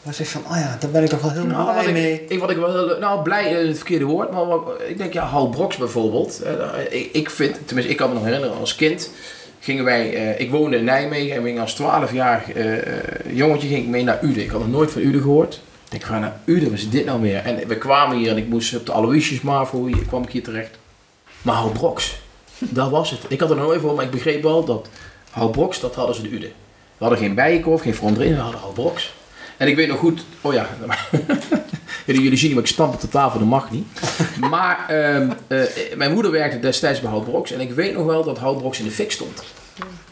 Waar zeg je van, oh ja, daar ben ik toch wel heel Nou, blij ik, mee. ik, wat ik wel heel, nou, blij is het verkeerde woord, maar wat, ik denk, ja, Hal Broks bijvoorbeeld. Eh, ik, ik vind, tenminste, ik kan me nog herinneren, als kind gingen wij, eh, ik woonde in Nijmegen en als 12-jarig eh, eh, jongetje ging ik mee naar Uden. Ik had nog nooit van Uden gehoord. Ik denk, gaan naar Uden, wat is dit nou weer? En we kwamen hier en ik moest op de Aloysius Mavo, hier kwam ik hier terecht. Maar Hal Broks, dat was het. Ik had er nog nooit voor, maar ik begreep wel dat Hal dat hadden ze de Uden. We hadden geen bijenkorf, geen frontrin, we hadden Hal Broks. En ik weet nog goed, oh ja, jullie, jullie zien niet, maar ik stamp op de tafel, dat mag niet. Maar ehm, eh, mijn moeder werkte destijds bij Houtbroks en ik weet nog wel dat Houtbroks in de fik stond.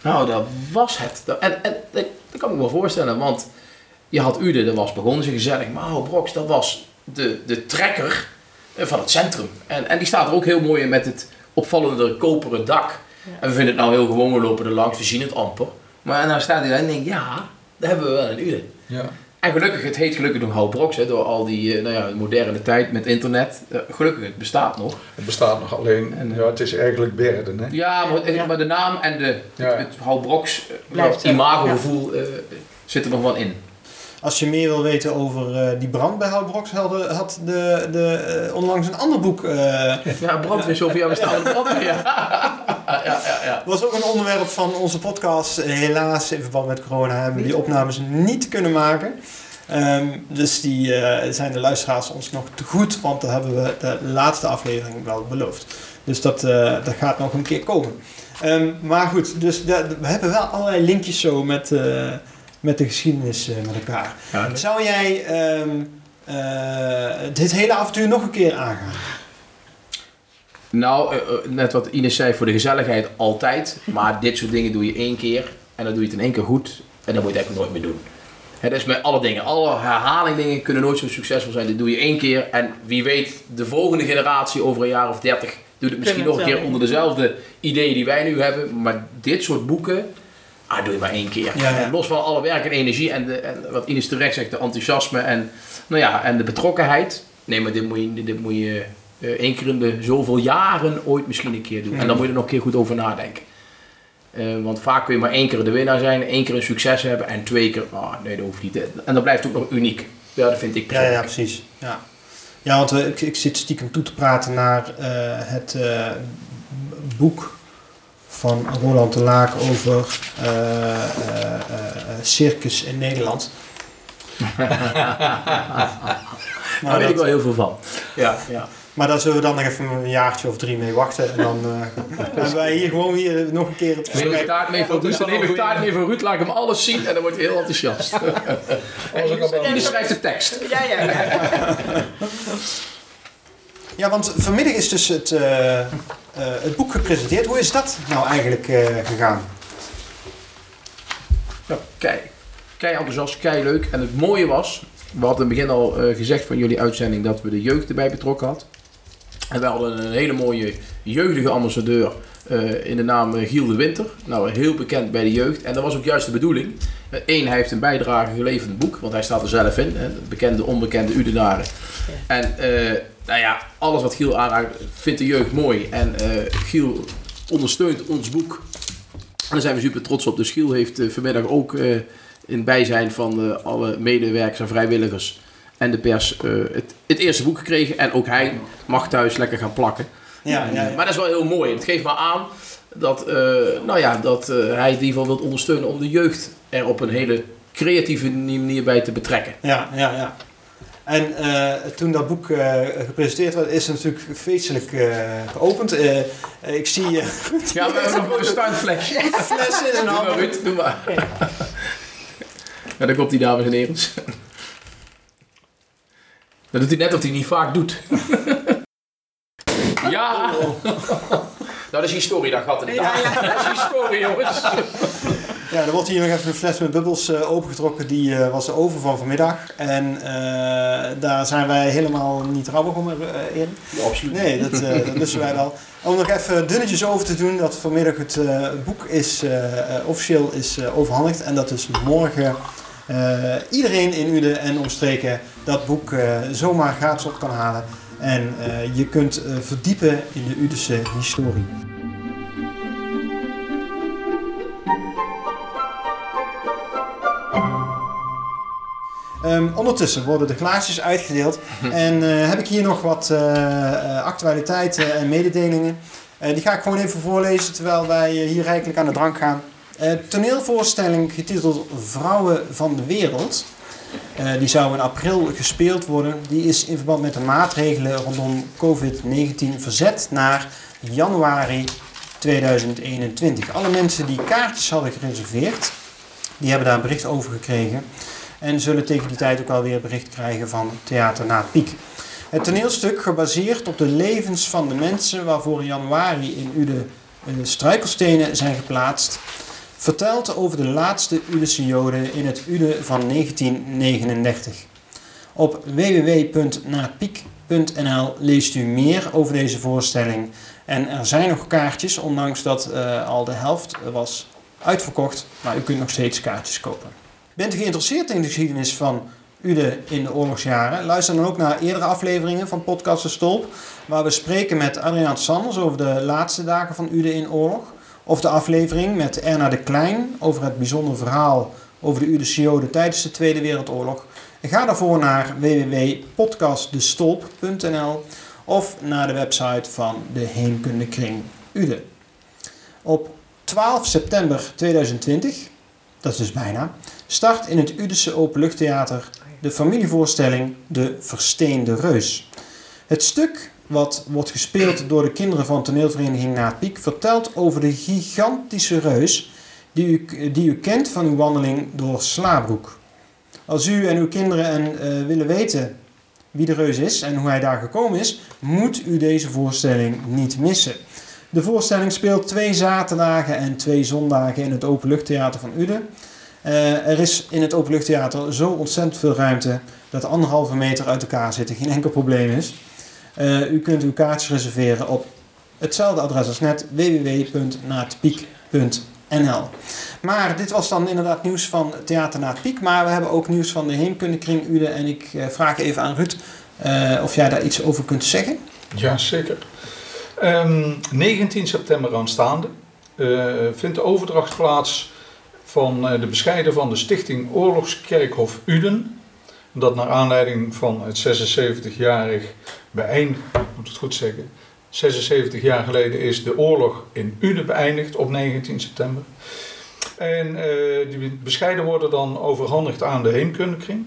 Nou, dat was het. Dat- En, en dat, dat kan ik me wel voorstellen, want je had Ude, dat was begonnen ze gezellig, maar Houtbroks, dat was de, de trekker eh, van het centrum. En, en die staat er ook heel mooi in met het opvallende koperen dak. En we vinden het nou heel gewoon, we lopen er langs, we zien het amper. Maar dan staat hij daar en denk ik, ja, dat hebben we wel in Ude. ja. En gelukkig, het heet gelukkig nog hè, door al die eh, nou ja, moderne tijd met internet. Eh, gelukkig, het bestaat nog. Het bestaat nog alleen, En, eh, ja, het is eigenlijk Berden. Hè? Ja, maar, Ja. maar de naam en de, Ja. het, het nou, eh, imagogevoel eh, zit er nog wel in. Als je meer wil weten over eh, die brand bij Houtbroks, had, had de, de, eh, onlangs een ander boek. eh Ja, brandweer, Sofia, we staan brandweer. Ja. ja, ja, ja. was ook een onderwerp van onze podcast. Helaas, in verband met corona, hebben we die opnames niet kunnen maken. Ehm, dus die zijn de luisteraars ons nog te goed, want dat hebben we de laatste aflevering wel beloofd. Dus dat, dat gaat nog een keer komen. Ehm, maar goed, dus de- we hebben wel allerlei linkjes zo met, met de geschiedenis eh, met elkaar. Ja, Zou jij ehm, eh, dit hele avontuur nog een keer aangaan? Nou, eh, net wat Ines zei, voor de gezelligheid altijd. Maar dit soort dingen doe je één keer en dan doe je het in één keer goed. En dan moet je het eigenlijk nooit meer doen. Dat is met alle dingen. Alle herhaling dingen kunnen nooit zo succesvol zijn. Dat doe je één keer. En wie weet, de volgende generatie over een jaar of dertig doet het misschien nog het een keer onder dezelfde ideeën die wij nu hebben. Maar dit soort boeken, ah, doe je maar één keer. Ja, ja. Los van alle werk en energie en, de, en wat Ines terecht zegt, de enthousiasme en, nou ja, en de betrokkenheid. Nee, maar dit moet je, dit moet je eh, één keer in de zoveel jaren ooit misschien een keer doen. En dan moet je er nog een keer goed over nadenken. Eh, want vaak kun je maar één keer de winnaar zijn, één keer een succes hebben en twee keer, ah nee, dat hoeft niet. En dan blijft het ook nog uniek. Ja, dat vind ik Ja, ja, persoonlijk. precies. Ja, ja want eh, ik, ik zit stiekem toe te praten naar het boek van Roland de Laak over eh, eh, eh, circus in Nederland. Daar weet ik wel heel veel van. Ja, ja. Maar daar zullen we dan nog even een jaartje of drie mee wachten. En dan eh, hebben wij hier gewoon hier nog een keer het Neem ik gesprek. taart mee van Dat is Ruud, neem ik taart mee van Ruud, laat ik hem alles zien en dan wordt hij heel enthousiast. Als ik al En die schrijft de tekst. Ja, ja, ja. Ja, want vanmiddag is dus het, eh, eh, het boek gepresenteerd. Hoe is dat nou eigenlijk eh, gegaan? Ja, kei, kei enthousiast, kei leuk. En het mooie was, we hadden in het begin al gezegd van jullie uitzending dat we de jeugd erbij betrokken had. En we hadden een hele mooie jeugdige ambassadeur eh, in de naam eh, Giel de Winter. Nou, heel bekend bij de jeugd. En dat was ook juist de bedoeling. Eén, hij heeft een bijdrage geleverd in het boek, want hij staat er zelf in. Hè, de bekende, onbekende Udenaren. En eh, nou ja, alles wat Giel aanraakt vindt de jeugd mooi. En eh, Giel ondersteunt ons boek. En daar zijn we super trots op. Dus Giel heeft eh, vanmiddag ook eh, in bijzijn van eh, alle medewerkers en vrijwilligers en de pers eh, het, het eerste boek gekregen. En ook hij mag thuis lekker gaan plakken. Ja, ja. Maar dat is wel heel mooi. Het geeft maar aan dat, eh, nou ja, dat eh, hij in ieder geval wil ondersteunen om de jeugd er op een hele creatieve manier bij te betrekken. Ja, ja, ja. En eh, toen dat boek gepresenteerd werd, is het natuurlijk feestelijk geopend. Ik zie Ja, we hebben nog een standflesje. flessen in zijn Doe maar. Ruud, doe maar. Ja, daar komt die dames en heren. Dat doet hij net of hij niet vaak doet. Ja! Nou, dat is historie, dat gaat in de Ja, ja. Dat is historie, jongens. Ja, er wordt hier nog even een fles met bubbels eh, opengetrokken. Die eh, was de oven van vanmiddag. En eh, daar zijn wij helemaal niet rauwig om, eh, in. absoluut. Nee, dat, eh dat lusten wij wel. Om nog even dunnetjes over te doen dat vanmiddag het eh, boek is, officieel is eh, overhandigd. En dat dus morgen eh, iedereen in Uden en omstreken dat boek eh, zomaar gratis op kan halen. En eh, je kunt eh, verdiepen in de Udense historie. Ehm, ondertussen worden de glaasjes uitgedeeld. En eh, heb ik hier nog wat actualiteiten en mededelingen. Die ga ik gewoon even voorlezen terwijl wij hier rijkelijk aan de drank gaan. Toneelvoorstelling getiteld Vrouwen van de Wereld. Eh, die zou in april gespeeld worden. Die is in verband met de maatregelen rondom COVID-19 verzet naar januari 2021. Alle mensen die kaartjes hadden gereserveerd, die hebben daar bericht over gekregen. En zullen tegen die tijd ook alweer bericht krijgen van Theater na Piek. Het toneelstuk, gebaseerd op de levens van de mensen waarvoor in januari in Ude eh, struikelstenen zijn geplaatst, vertelt over de laatste Udese Joden in het Ude van 1939. Op www.napiek.nl leest u meer over deze voorstelling. En er zijn nog kaartjes, ondanks dat eh, al de helft was uitverkocht, maar u kunt nog steeds kaartjes kopen. Bent u geïnteresseerd in de geschiedenis van Ude in de oorlogsjaren? Luister dan ook naar eerdere afleveringen van Podcast de Stolp, waar we spreken met Adriaan Sanders over de laatste dagen van Ude in oorlog. Of de aflevering met Erna de Klein over het bijzondere verhaal over de Joden tijdens de Tweede Wereldoorlog. Ga daarvoor naar www.podcastdestolp.nl of naar de website van de Heemkundekring Ude. Op 12 september 2020, dat is dus bijna, start in het Udese Openluchttheater de familievoorstelling De Versteende Reus. Het stuk, wat wordt gespeeld door de kinderen van toneelvereniging Na Piek, vertelt over de gigantische reus die u, die u kent van uw wandeling door Slaabroek. Als u en uw kinderen en, eh, willen weten wie de reus is en hoe hij daar gekomen is, moet u deze voorstelling niet missen. De voorstelling speelt twee zaterdagen en twee zondagen in het Openluchttheater van Uden. Eh, er is in het Openluchttheater zo ontzettend veel ruimte dat anderhalve meter uit elkaar zitten geen enkel probleem is. Eh, u kunt uw kaartjes reserveren op hetzelfde adres als net www.naatpiek.nl NL. Maar dit was dan inderdaad nieuws van Theater na het Piek. Maar we hebben ook nieuws van de Heemkundekring Uden. En ik eh, vraag even aan Ruud eh, of jij daar iets over kunt zeggen. Ja, zeker. Ehm, 19 september aanstaande vindt de overdracht plaats van de bescheiden van de Stichting Oorlogskerkhof Uden. Dat naar aanleiding van het 76-jarig beëindigd, ik moet het goed zeggen, 76 jaar geleden is de oorlog in Uden beëindigd op 19 september. En eh, die bescheiden worden dan overhandigd aan de Heemkundekring.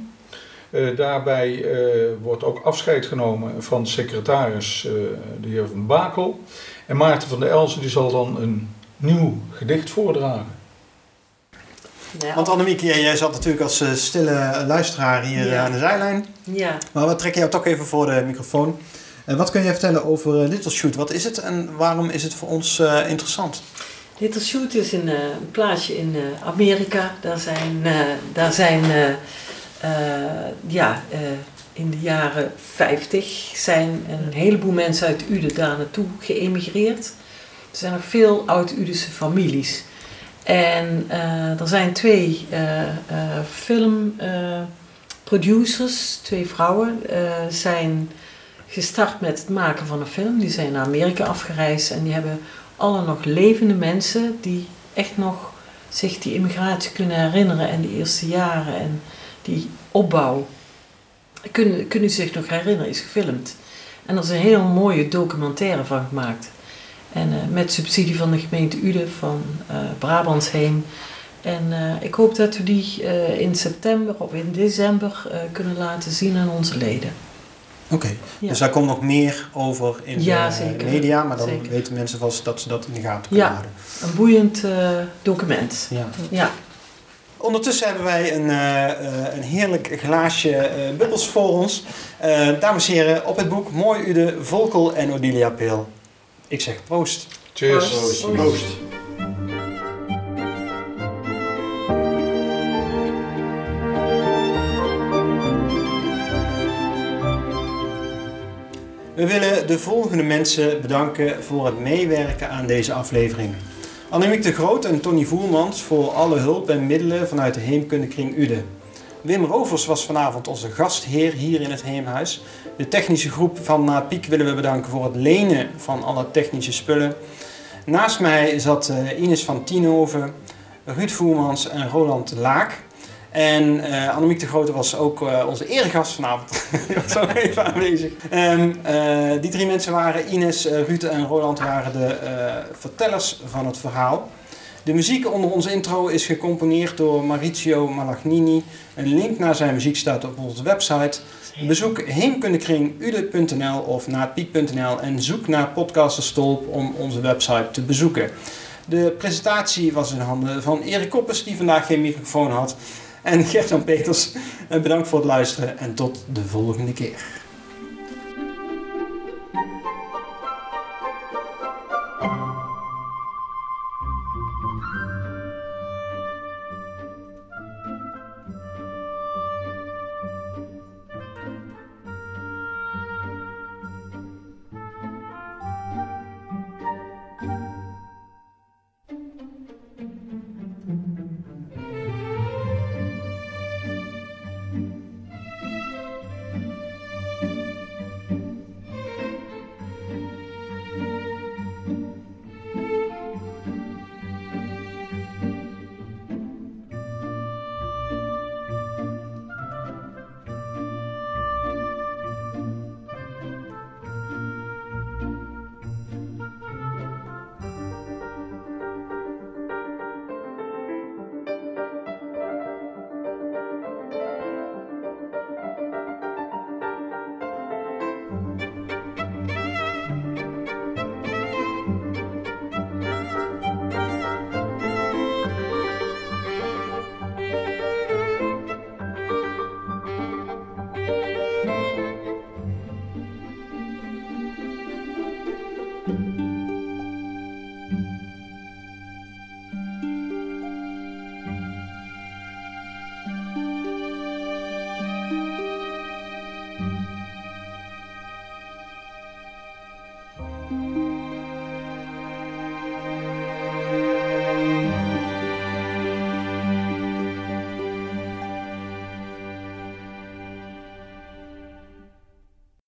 Eh, daarbij eh, wordt ook afscheid genomen van secretaris, de heer Van Bakel. En Maarten van der Elzen die zal dan een nieuw gedicht voordragen. Ja, Want Annemiek, jij, zat natuurlijk als eh, stille luisteraar hier Ja. eh, aan de zijlijn. ja. Maar we trekken jou toch even voor de microfoon. Eh, wat kun je vertellen over Little Shoot? Wat is het en waarom is het voor ons interessant? Little Shoot is een, een plaatsje in Amerika. Daar zijn, daar zijn ja, in de jaren 50 zijn een heleboel mensen uit Uden daar naartoe geëmigreerd. Er zijn nog veel oud-Udense families. En eh, er zijn twee eh, eh, filmproducers, twee vrouwen, zijn gestart met het maken van een film. Die zijn naar Amerika afgereisd en die hebben alle nog levende mensen die echt nog zich die immigratie kunnen herinneren en die eerste jaren en die opbouw kunnen, kunnen zich nog herinneren, is gefilmd. En er is een heel mooie documentaire van gemaakt. En eh, met subsidie van de gemeente Uden van eh Brabantsheem. En eh, ik hoop dat we die in september of in december kunnen laten zien aan onze leden. Oké, Ja. dus daar komt nog meer over in Ja, de zeker. media, maar dan Zeker. weten mensen vast dat ze dat in de gaten kunnen Ja. houden. Een boeiend document. Ja. Ja. Ondertussen hebben wij een, een heerlijk glaasje bubbels voor ons. Dames en heren, op het boek Mooi Ude, Volkel en Odilia Peel. Ik zeg proost. Cheers. Proost. Proost. We willen de volgende mensen bedanken voor het meewerken aan deze aflevering. Annemiek de Groot en Tony Voermans voor alle hulp en middelen vanuit de Heemkundekring Ude. Wim Rovers was vanavond onze gastheer hier in het Heemhuis. De technische groep van Na Piek willen we bedanken voor het lenen van alle technische spullen. Naast mij zat eh, Ines van Tienhoven, Ruud Voermans en Roland Laak. En eh, Annemiek de Grote was ook eh, onze eregast vanavond. Die was ook even aanwezig. Ehm, eh, die drie mensen waren, Ines, Ruud en Roland, waren de vertellers van het verhaal. De muziek onder onze intro is gecomponeerd door Maurizio Malagnini. Een link naar zijn muziek staat op onze website. Bezoek heemkundekringude.nl of naatpiek.nl en zoek naar Podcaster Stolp om onze website te bezoeken. De presentatie was in handen van Erik Koppers, die vandaag geen microfoon had. En Gert-Jan Peters, bedankt voor het luisteren en tot de volgende keer.